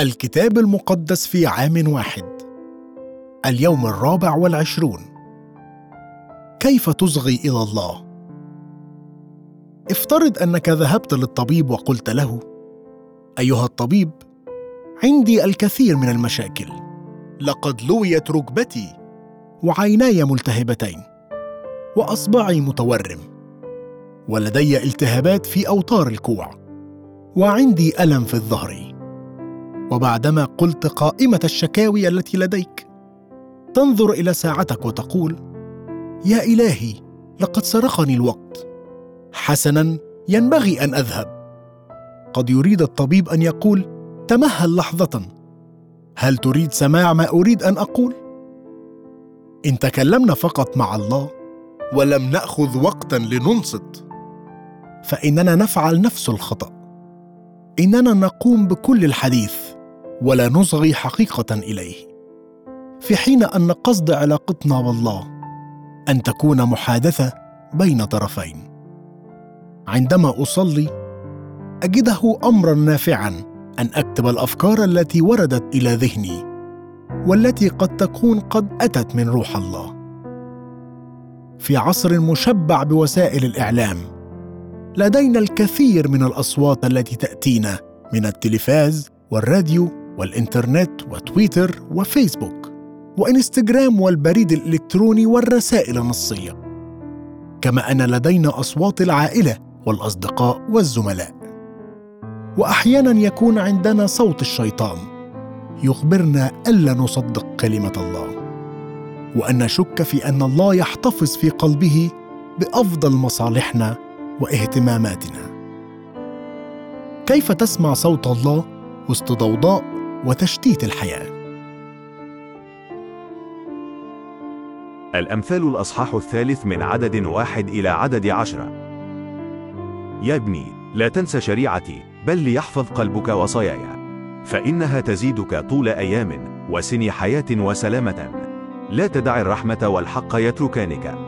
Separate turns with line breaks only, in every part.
الكتاب المقدس في عام واحد. اليوم الرابع والعشرون. كيف تصغي إلى الله؟ افترض أنك ذهبت للطبيب وقلت له أيها الطبيب عندي الكثير من المشاكل. لقد لويت ركبتي وعيناي ملتهبتين وأصبعي متورم ولدي التهابات في أوتار الكوع وعندي ألم في الظهر. وبعدما قلت قائمة الشكاوي التي لديك تنظر إلى ساعتك وتقول يا إلهي لقد سرقني الوقت. حسنا ينبغي أن أذهب. قد يريد الطبيب أن يقول تمهل لحظة. هل تريد سماع ما أريد أن أقول؟ إن تكلمنا فقط مع الله ولم نأخذ وقتا لننصت فإننا نفعل نفس الخطأ. إننا نقوم بكل الحديث. ولا نصغي حقيقة إليه. في حين أن قصد علاقتنا بالله أن تكون محادثة بين طرفين. عندما أصلي أجده أمرا نافعا أن أكتب الأفكار التي وردت إلى ذهني والتي قد تكون قد أتت من روح الله. في عصر مشبع بوسائل الإعلام لدينا الكثير من الأصوات التي تأتينا من التلفاز والراديو والإنترنت وتويتر وفيسبوك وإنستغرام والبريد الإلكتروني والرسائل النصية. كما أن لدينا أصوات العائلة والأصدقاء والزملاء. واحيانا يكون عندنا صوت الشيطان يخبرنا ألا نصدق كلمة الله. وأن نشك في أن الله يحتفظ في قلبه بأفضل مصالحنا واهتماماتنا. كيف تسمع صوت الله وسط ضوضاء وتشتيت الحياة.
الأمثال الأصحاح الثالث من عدد واحد إلى عدد عشرة. يا ابني لا تنس شريعتي بل ليحفظ قلبك وصاياي. فإنها تزيدك طول أيام وسن حياة وسلامة. لا تدع الرحمة والحق يتركانك.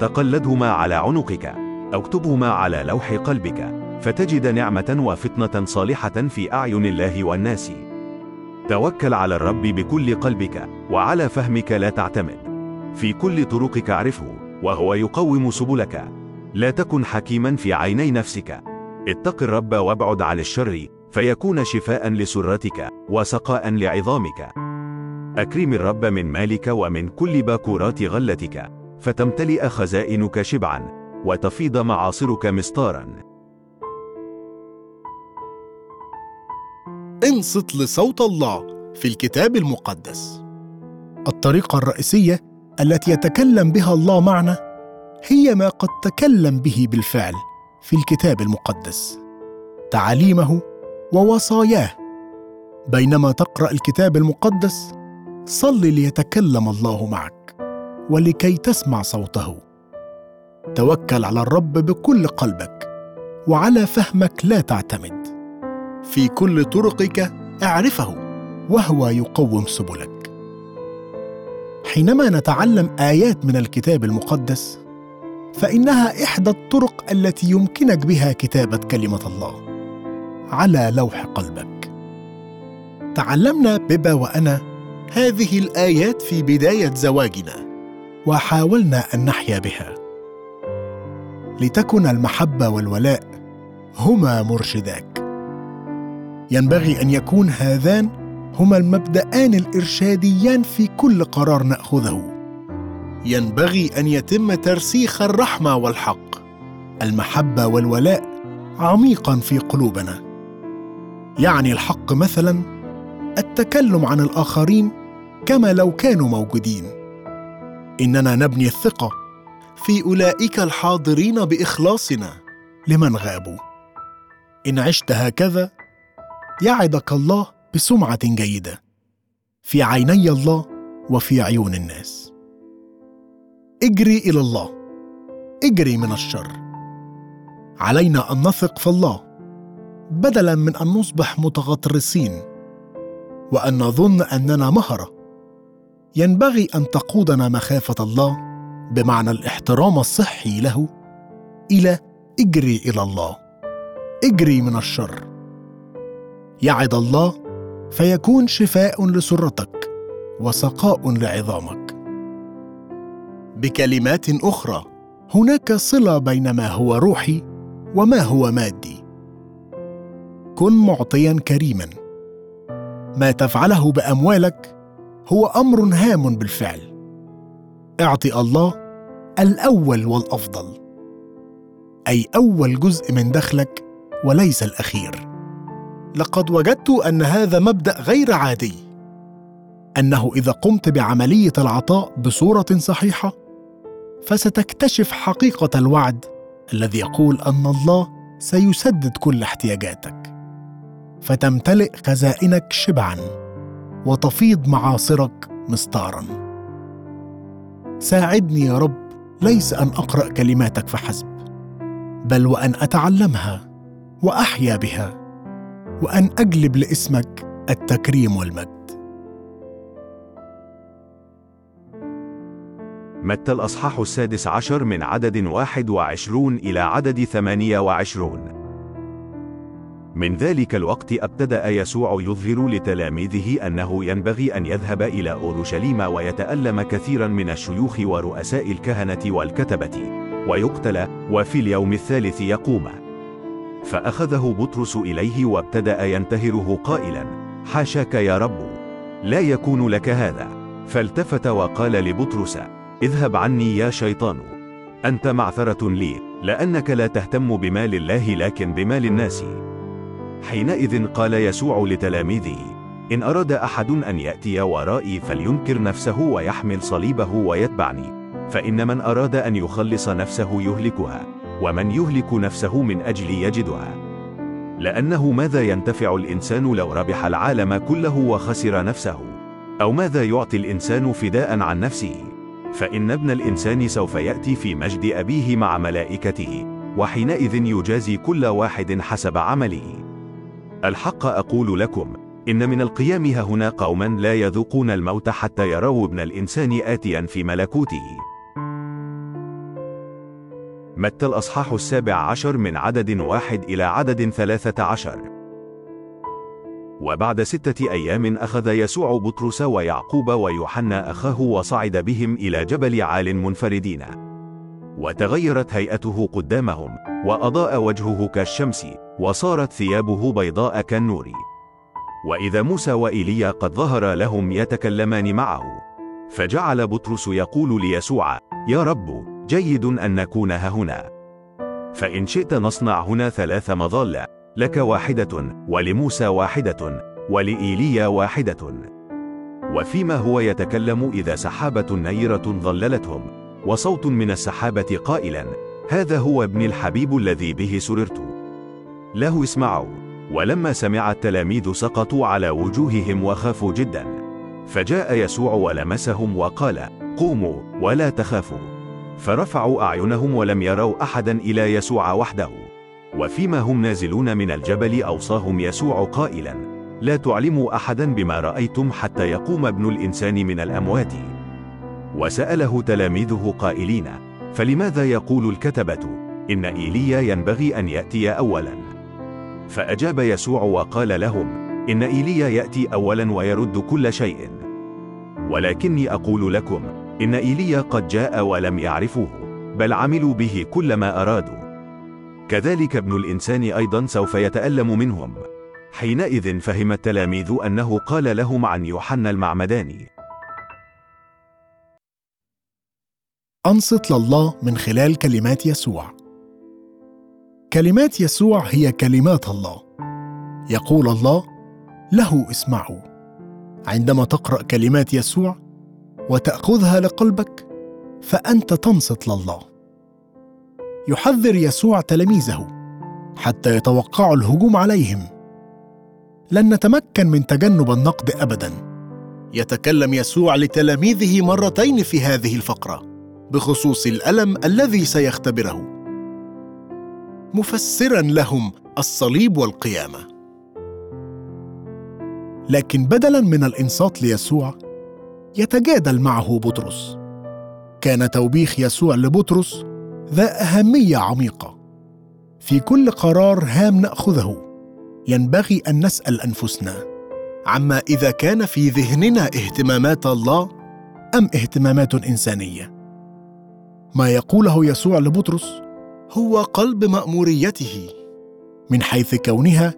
تقلدهما على عنقك. اكتبهما على لوح قلبك. فتجد نعمة وفطنة صالحة في أعين الله والناس. توكل على الرب بكل قلبك وعلى فهمك لا تعتمد. في كل طرقك اعرفه وهو يقوم سبلك. لا تكن حكيما في عيني نفسك. اتق الرب وابعد عن الشر فيكون شفاء لسرتك وسقاء لعظامك. أكرم الرب من مالك ومن كل باكورات غلتك فتمتلئ خزائنك شبعا وتفيض معاصرك مسطارا
انصت لصوت الله في الكتاب المقدس. الطريقة الرئيسية التي يتكلم بها الله معنا هي ما قد تكلم به بالفعل في الكتاب المقدس. تعاليمه ووصاياه. بينما تقرأ الكتاب المقدس صل ليتكلم الله معك ولكي تسمع صوته. توكل على الرب بكل قلبك وعلى فهمك لا تعتمد. في كل طرقك أعرفه وهو يقوم سبلك. حينما نتعلم آيات من الكتاب المقدس فإنها إحدى الطرق التي يمكنك بها كتابة كلمة الله على لوح قلبك. تعلمنا بيبا وأنا هذه الآيات في بداية زواجنا وحاولنا أن نحيا بها. لتكن المحبة والولاء هما مرشداك. ينبغي أن يكون هذان هما المبدأان الإرشاديان في كل قرار نأخذه. ينبغي أن يتم ترسيخ الرحمة والحق، المحبة والولاء عميقا في قلوبنا. يعني الحق مثلا التكلم عن الآخرين كما لو كانوا موجودين. إننا نبني الثقة في أولئك الحاضرين بإخلاصنا لمن غابوا. إن عشت هكذا يعدك الله بسمعة جيدة في عيني الله وفي عيون الناس. اجري إلى الله. اجري من الشر. علينا أن نثق في الله. بدلا من أن نصبح متغطرسين. وأن نظن أننا مهرة. ينبغي أن تقودنا مخافة الله بمعنى الاحترام الصحي له إلى اجري إلى الله. اجري من الشر. يعد الله فيكون شفاء لسرتك وسقاء لعظامك. بكلمات أخرى هناك صلة بين ما هو روحي وما هو مادي. كن معطيا كريما. ما تفعله بأموالك هو أمر هام بالفعل. اعطي الله الأول والأفضل أي أول جزء من دخلك وليس الأخير. لقد وجدت أن هذا مبدأ غير عادي. أنه إذا قمت بعملية العطاء بصورة صحيحة فستكتشف حقيقة الوعد الذي يقول أن الله سيسدد كل احتياجاتك. فتمتلئ خزائنك شبعا وتفيض معاصرك مستارا ساعدني يا رب ليس أن أقرأ كلماتك فحسب بل وأن أتعلمها وأحيا بها. وأن اجلب لاسمك التكريم والمجد.
متى الأصحاح السادس عشر من عدد واحد وعشرون إلى عدد ثمانية وعشرون؟ من ذلك الوقت أبتدأ يسوع يظهر لتلاميذه أنه ينبغي أن يذهب إلى أورشليم ويتألم كثيرا من الشيوخ ورؤساء الكهنة والكتبة ويقتل وفي اليوم الثالث يقوم. فأخذه بطرس إليه وابتدأ ينتهره قائلا حاشاك يا رب لا يكون لك هذا. فالتفت وقال لبطرس اذهب عني يا شيطان أنت معثرة لي لأنك لا تهتم بمال الله لكن بمال الناس. حينئذ قال يسوع لتلاميذه إن أراد أحد أن يأتي ورائي فلينكر نفسه ويحمل صليبه ويتبعني فإن من أراد أن يخلص نفسه يهلكها. ومن يهلك نفسه من أجل يجدها. لأنه ماذا ينتفع الإنسان لو ربح العالم كله وخسر نفسه؟ أو ماذا يعطي الإنسان فداء عن نفسه؟ فإن ابن الإنسان سوف يأتي في مجد أبيه مع ملائكته وحينئذ يجازي كل واحد حسب عمله. الحق أقول لكم إن من القيام هنا قوما لا يذوقون الموت حتى يروا ابن الإنسان آتيا في ملكوته. متى الأصحاح السابع عشر من عدد واحد إلى عدد ثلاثة عشر. وبعد ستة أيام أخذ يسوع بطرس ويعقوب ويوحنا أخاه وصعد بهم إلى جبل عال منفردين. وتغيرت هيئته قدامهم وأضاء وجهه كالشمس وصارت ثيابه بيضاء كالنور. وإذا موسى وإيليا قد ظهر لهم يتكلمان معه. فجعل بطرس يقول ليسوع يا رب جيد أن نكون هنا. فإن شئت نصنع هنا ثلاث مظال لك واحدة ولموسى واحدة ولإيليا واحدة. وفيما هو يتكلم إذا سحابة نيرة ظللتهم وصوت من السحابة قائلا هذا هو ابن الحبيب الذي به سررت. له اسمعوا. ولما سمع التلاميذ سقطوا على وجوههم وخافوا جدا. فجاء يسوع ولمسهم وقال قوموا ولا تخافوا. فرفعوا أعينهم ولم يروا أحدا إلى يسوع وحده. وفيما هم نازلون من الجبل أوصاهم يسوع قائلا لا تعلموا أحدا بما رأيتم حتى يقوم ابن الإنسان من الأموات. وسأله تلاميذه قائلين فلماذا يقول الكتبة إن إيليا ينبغي أن يأتي أولا. فأجاب يسوع وقال لهم إن إيليا يأتي أولا ويرد كل شيء. ولكني أقول لكم إن إيليا قد جاء ولم يعرفوه بل عملوا به كل ما أرادوا. كذلك ابن الإنسان أيضا سوف يتألم منهم. حينئذ فهم التلاميذ أنه قال لهم عن يوحنا المعمداني.
أنصت لله من خلال كلمات يسوع. كلمات يسوع هي كلمات الله. يقول الله له اسمعوا. عندما تقرأ كلمات يسوع وتأخذها لقلبك فأنت تنصت لله. يحذر يسوع تلاميذه حتى يتوقعوا الهجوم عليهم. لن نتمكن من تجنب النقد ابدا. يتكلم يسوع لتلاميذه مرتين في هذه الفقرة بخصوص الألم الذي سيختبره. مفسرا لهم الصليب والقيامة. لكن بدلا من الإنصات ليسوع يتجادل معه بطرس. كان توبيخ يسوع لبطرس ذا أهمية عميقة. في كل قرار هام نأخذه ينبغي أن نسأل أنفسنا. عما إذا كان في ذهننا اهتمامات الله أم اهتمامات إنسانية. ما يقوله يسوع لبطرس هو قلب مأموريته من حيث كونها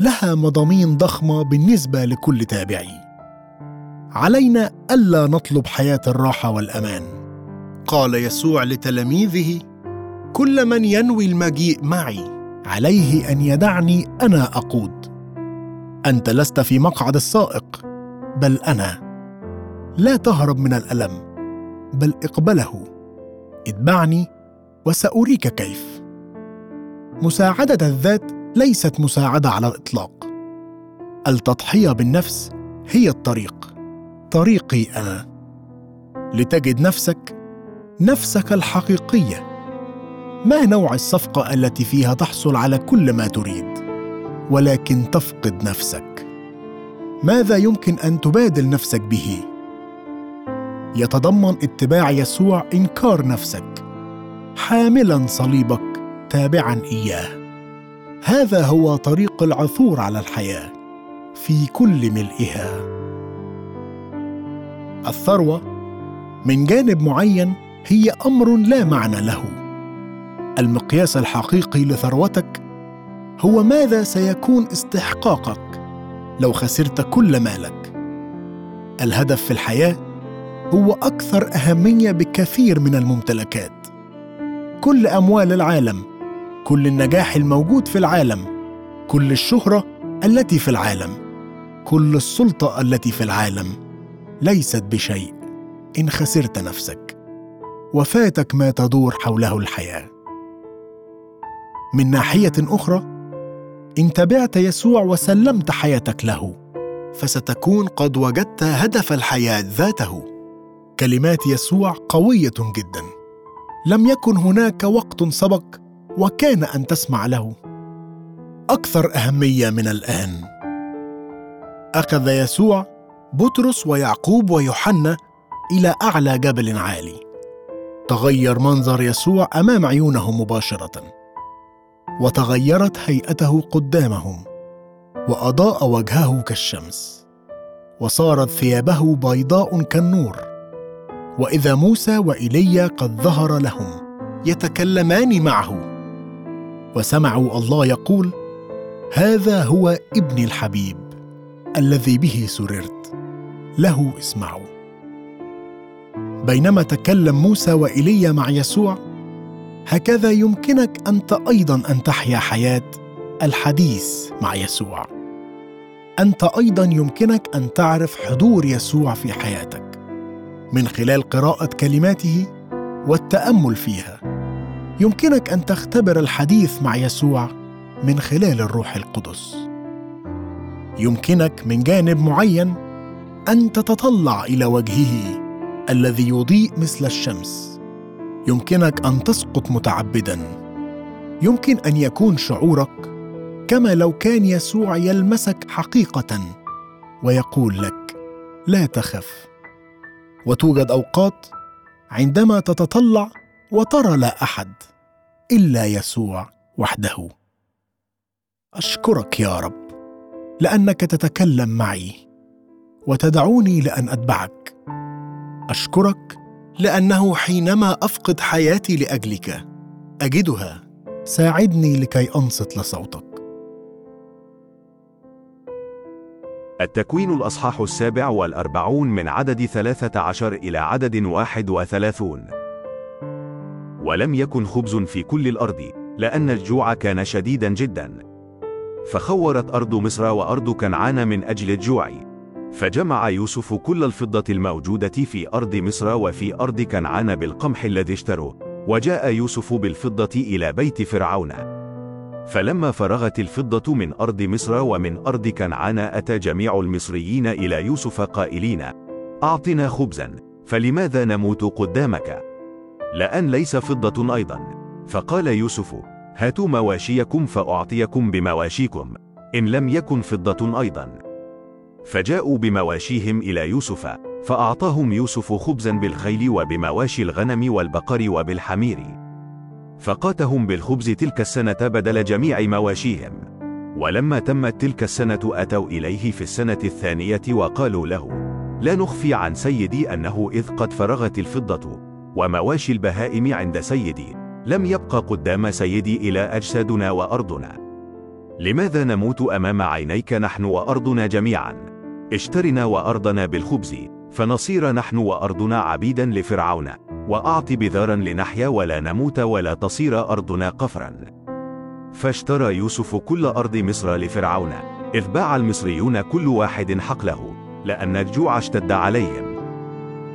لها مضامين ضخمة بالنسبة لكل تابعي. علينا ألا نطلب حياة الراحة والأمان. قال يسوع لتلاميذه كل من ينوي المجيء معي عليه أن يدعني أنا أقود. أنت لست في مقعد السائق بل أنا. لا تهرب من الألم بل اقبله. اتبعني وسأريك كيف. مساعدة الذات ليست مساعدة على الإطلاق. التضحية بالنفس هي الطريق. طريقي أنا لتجد نفسك نفسك الحقيقية. ما نوع الصفقة التي فيها تحصل على كل ما تريد؟ ولكن تفقد نفسك. ماذا يمكن أن تبادل نفسك به؟ يتضمن اتباع يسوع إنكار نفسك. حاملا صليبك تابعا إياه. هذا هو طريق العثور على الحياة. في كل ملئها. الثروة من جانب معين هي أمر لا معنى له. المقياس الحقيقي لثروتك هو ماذا سيكون استحقاقك لو خسرت كل مالك. الهدف في الحياة هو أكثر أهمية بكثير من الممتلكات. كل أموال العالم كل النجاح الموجود في العالم كل الشهرة التي في العالم كل السلطة التي في العالم. ليست بشيء. إن خسرت نفسك. وفاتك ما تدور حوله الحياة. من ناحية أخرى إن تبعت يسوع وسلمت حياتك له فستكون قد وجدت هدف الحياة ذاته. كلمات يسوع قوية جدا. لم يكن هناك وقت سبق وكان أن تسمع له. أكثر أهمية من الآن. أخذ يسوع بطرس ويعقوب ويوحنا إلى أعلى جبل عالي. تغير منظر يسوع أمام عيونهم مباشرة وتغيرت هيئته قدامهم وأضاء وجهه كالشمس وصارت ثيابه بيضاء كالنور. وإذا موسى وايليا قد ظهر لهم يتكلمان معه وسمعوا الله يقول هذا هو ابني الحبيب الذي به سررت. له اسمعوا. بينما تكلم موسى وايليا مع يسوع هكذا يمكنك أنت أيضا أن تحيا حياة الحديث مع يسوع. أنت أيضا يمكنك أن تعرف حضور يسوع في حياتك من خلال قراءة كلماته والتأمل فيها. يمكنك أن تختبر الحديث مع يسوع من خلال الروح القدس. يمكنك من جانب معين أن تتطلع إلى وجهه الذي يضيء مثل الشمس. يمكنك أن تسقط متعبدا. يمكن أن يكون شعورك كما لو كان يسوع يلمسك حقيقة ويقول لك لا تخف. وتوجد أوقات عندما تتطلع وترى لا أحد إلا يسوع وحده. أشكرك يا رب لأنك تتكلم معي. وتدعوني لأن أتبعك. أشكرك لأنه حينما أفقد حياتي لأجلك أجدها. ساعدني لكي أنصت لصوتك.
التكوين الأصحاح السابع والأربعون من عدد ثلاثة عشر إلى عدد واحد وثلاثون. ولم يكن خبز في كل الأرض لأن الجوع كان شديدا جدا. فخورت أرض مصر وأرض كنعان من أجل الجوع. فجمع يوسف كل الفضة الموجودة في أرض مصر وفي أرض كنعان بالقمح الذي اشتروه وجاء يوسف بالفضة إلى بيت فرعون. فلما فرغت الفضة من أرض مصر ومن أرض كنعان أتى جميع المصريين إلى يوسف قائلين أعطنا خبزا فلماذا نموت قدامك؟ لأن ليس فضة أيضا. فقال يوسف هاتوا مواشيكم فأعطيكم بمواشيكم إن لم يكن فضة أيضا. فجاءوا بمواشيهم إلى يوسف فأعطاهم يوسف خبزا بالخيل وبمواشي الغنم والبقر وبالحمير. فقاتهم بالخبز تلك السنة بدل جميع مواشيهم. ولما تمت تلك السنة أتوا إليه في السنة الثانية وقالوا له لا نخفي عن سيدي أنه إذ قد فرغت الفضة ومواشي البهائم عند سيدي لم يبق قدام سيدي إلى أجسادنا وأرضنا. لماذا نموت أمام عينيك نحن وأرضنا جميعا؟ اشترنا وأرضنا بالخبز فنصير نحن وأرضنا عبيدا لفرعون وأعط بذارا لنحيا ولا نموت ولا تصير أرضنا قفرا. فاشترى يوسف كل أرض مصر لفرعون إذ باع المصريون كل واحد حقله لأن الجوع اشتد عليهم.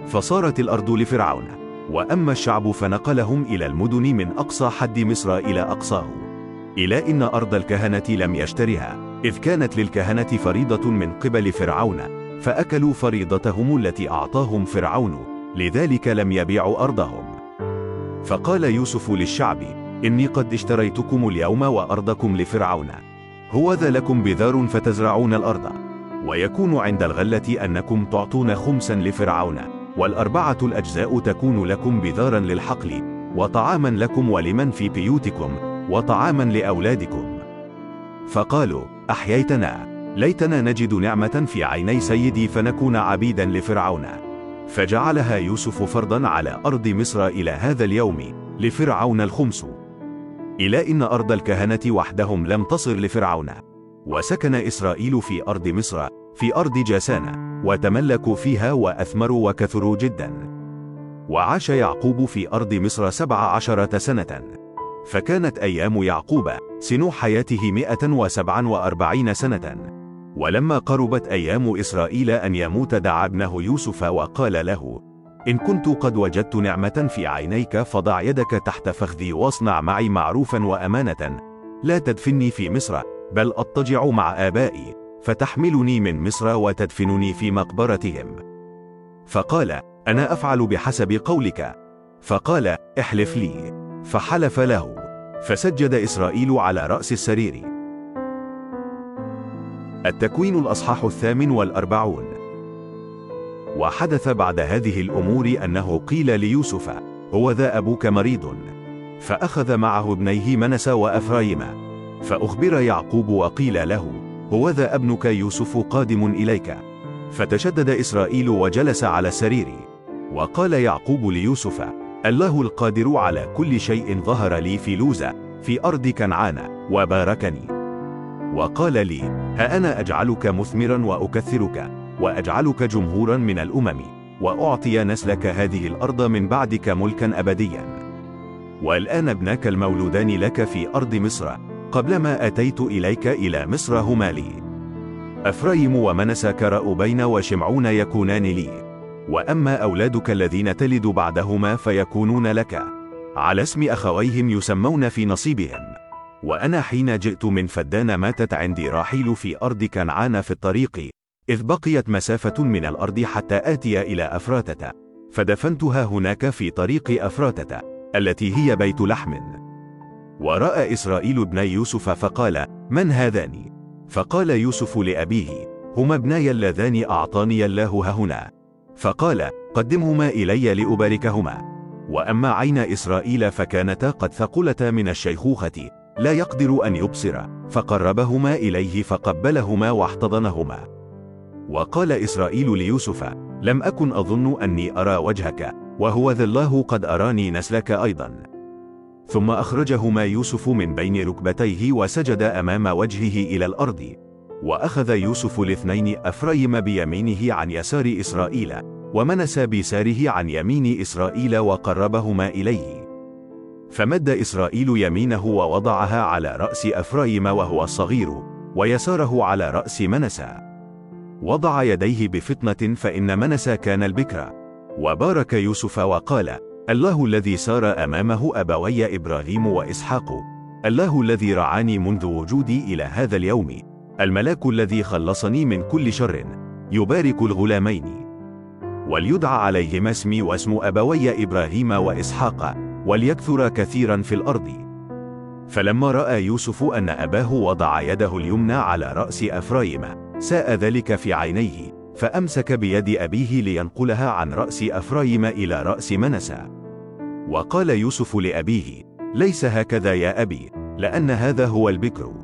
فصارت الأرض لفرعون وأما الشعب فنقلهم إلى المدن من أقصى حد مصر إلى أقصاه. إلى إن أرض الكهنة لم يشترها. إذ كانت للكهنة فريضة من قبل فرعون فأكلوا فريضتهم التي أعطاهم فرعون لذلك لم يبيعوا أرضهم. فقال يوسف للشعب إني قد اشتريتكم اليوم وأرضكم لفرعون. هو ذا لكم بذار فتزرعون الأرض. ويكون عند الغلة أنكم تعطون خمسا لفرعون والأربعة الأجزاء تكون لكم بذارا للحقل وطعاما لكم ولمن في بيوتكم وطعاما لأولادكم. فقالوا أحييتنا. ليتنا نجد نعمة في عيني سيدي فنكون عبيدا لفرعون. فجعلها يوسف فرضا على أرض مصر إلى هذا اليوم لفرعون الخمس. إلى إن أرض الكهنة وحدهم لم تصر لفرعون. وسكن إسرائيل في أرض مصر في أرض جاسان وتملكوا فيها وأثمروا وكثروا جدا. وعاش يعقوب في أرض مصر سبع عشرة سنة. فكانت أيام يعقوب سن حياته مئة وسبعا وأربعين سنة. ولما قربت أيام إسرائيل أن يموت دعا ابنه يوسف وقال له إن كنت قد وجدت نعمة في عينيك فضع يدك تحت فخذي واصنع معي معروفا وأمانة. لا تدفني في مصر بل أضطجع مع آبائي فتحملني من مصر وتدفنني في مقبرتهم. فقال أنا أفعل بحسب قولك. فقال احلف لي. فحلف له. فسجد إسرائيل على رأس السرير. التكوين الأصحاح الثامن والأربعون. وحدث بعد هذه الأمور أنه قيل ليوسف هو ذا أبوك مريض. فأخذ معه ابنيه منس وأفرايم. فأخبر يعقوب وقيل له هو ذا ابنك يوسف قادم إليك. فتشدد إسرائيل وجلس على السرير. وقال يعقوب ليوسف الله القادر على كل شيء ظهر لي في لوزة في أرض كنعان وباركني. وقال لي ها أنا أجعلك مثمرا وأكثرك وأجعلك جمهورا من الأمم وأعطي نسلك هذه الأرض من بعدك ملكا أبديا. والآن ابناك المولودان لك في أرض مصر قبلما أتيت إليك إلى مصر هما لي. أفرايم ومنس كرأبين وشمعون يكونان لي. وأما أولادك الذين تلد بعدهما فيكونون لك. على اسم أخويهم يسمون في نصيبهم. وأنا حين جئت من فدان ماتت عندي راحيل في أرض كنعان في الطريق إذ بقيت مسافة من الأرض حتى آتي إلى أفراتة فدفنتها هناك في طريق أفراتة التي هي بيت لحم. ورأى إسرائيل ابني يوسف فقال من هذان؟ فقال يوسف لأبيه هما ابناي اللذان أعطاني الله ههنا فقال قدمهما إلي لأباركهما. وأما عين إسرائيل فكانتا قد ثقلتا من الشيخوخة لا يقدر أن يبصر. فقربهما إليه فقبلهما واحتضنهما. وقال إسرائيل ليوسف لم أكن أظن أني أرى وجهك وهو ذا الله قد أراني نسلك أيضا. ثم أخرجهما يوسف من بين ركبتيه وسجد أمام وجهه إلى الأرض. وأخذ يوسف الاثنين أفرايم بيمينه عن يسار إسرائيل ومنس بيساره عن يمين إسرائيل وقربهما إليه. فمد إسرائيل يمينه ووضعها على رأس أفرايم وهو الصغير ويساره على رأس منسى وضع يديه بفطنة فإن منسى كان البكر. وبارك يوسف وقال الله الذي سار أمامه أبوي إبراهيم وإسحاق. الله الذي رعاني منذ وجودي إلى هذا اليوم. الملاك الذي خلصني من كل شر يبارك الغلامين. وليدعى عليهما اسمي واسم أبوي إبراهيم وإسحاق وليكثر كثيرا في الأرض. فلما رأى يوسف أن أباه وضع يده اليمنى على رأس أفرايم ساء ذلك في عينيه فأمسك بيد أبيه لينقلها عن رأس أفرايم إلى رأس منسى وقال يوسف لأبيه ليس هكذا يا أبي لأن هذا هو البكر.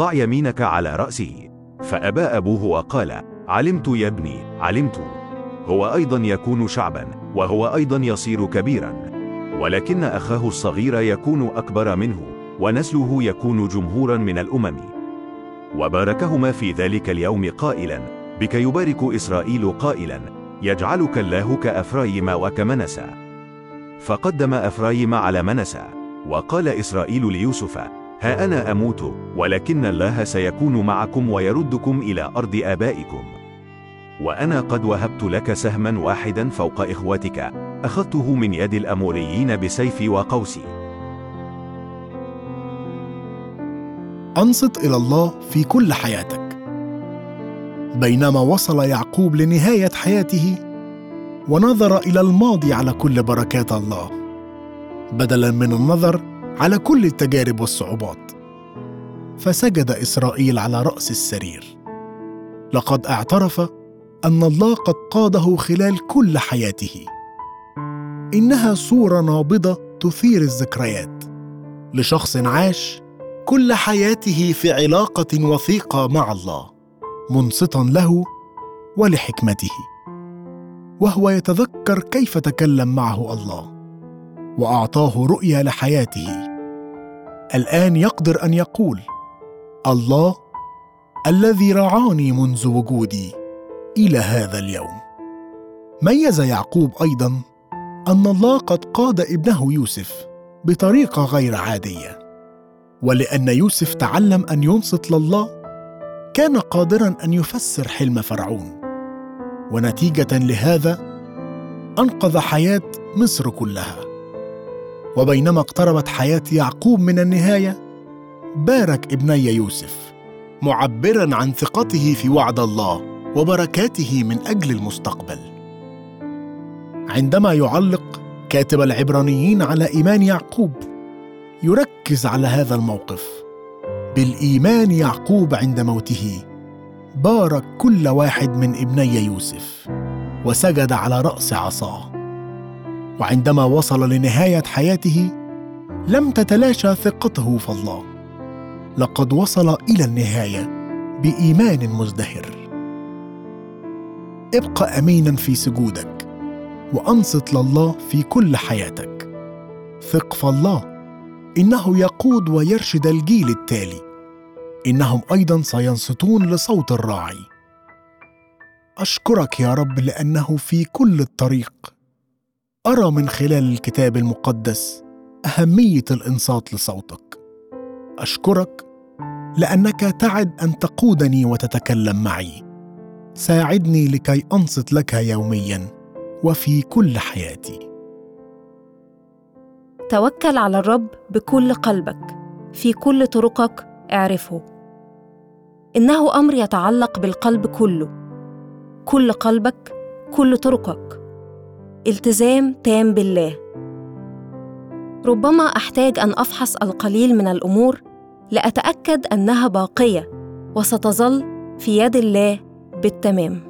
ضع يمينك على رأسه. فأبى أبوه وقال علمت يا ابني علمت. هو أيضا يكون شعبا وهو أيضا يصير كبيرا. ولكن أخاه الصغير يكون أكبر منه ونسله يكون جمهورا من الأمم. وباركهما في ذلك اليوم قائلا بك يبارك إسرائيل قائلا يجعلك الله كأفرايم وكمنسى. فقدم أفرايم على منسى وقال إسرائيل ليوسف ها أنا أموت ولكن الله سيكون معكم ويردكم إلى أرض آبائكم. وأنا قد وهبت لك سهما واحدا فوق إخوتك أخذته من يد الأموريين بسيفي وقوسي
أنصت إلى الله في كل حياتك. بينما وصل يعقوب لنهاية حياته ونظر إلى الماضي على كل بركات الله. بدلا من النظر على كل التجارب والصعوبات. فسجد إسرائيل على رأس السرير. لقد اعترف أن الله قد قاده خلال كل حياته. إنها صورة نابضة تثير الذكريات. لشخص عاش كل حياته في علاقة وثيقة مع الله منصتا له ولحكمته. وهو يتذكر كيف تكلم معه الله. وأعطاه رؤيه لحياته. الآن يقدر أن يقول الله الذي رعاني منذ وجودي إلى هذا اليوم. ميز يعقوب أيضا أن الله قد قاد ابنه يوسف بطريقة غير عادية. ولأن يوسف تعلم أن ينصت لله كان قادرا أن يفسر حلم فرعون. ونتيجة لهذا أنقذ حياة مصر كلها. وبينما اقتربت حياة يعقوب من النهاية بارك ابني يوسف معبرا عن ثقته في وعد الله وبركاته من أجل المستقبل. عندما يعلق كاتب العبرانيين على إيمان يعقوب يركز على هذا الموقف. بالإيمان يعقوب عند موته بارك كل واحد من ابني يوسف وسجد على رأس عصاه. وعندما وصل لنهاية حياته لم تتلاشى ثقته في الله. لقد وصل إلى النهاية بإيمان مزدهر. ابق امينا في سجودك وأنصت لله في كل حياتك. ثق في الله إنه يقود ويرشد الجيل التالي. إنهم أيضا سينصتون لصوت الراعي. أشكرك يا رب لأنه في كل الطريق. أرى من خلال الكتاب المقدس أهمية الإنصات لصوتك. أشكرك لأنك تعد أن تقودني وتتكلم معي. ساعدني لكي أنصت لك يوميا وفي كل حياتي.
توكل على الرب بكل قلبك. في كل طرقك اعرفه. إنه أمر يتعلق بالقلب كله. كل قلبك كل طرقك. التزام تام بالله. ربما أحتاج أن أفحص القليل من الأمور لأتأكد أنها باقية وستظل في يد الله بالتمام.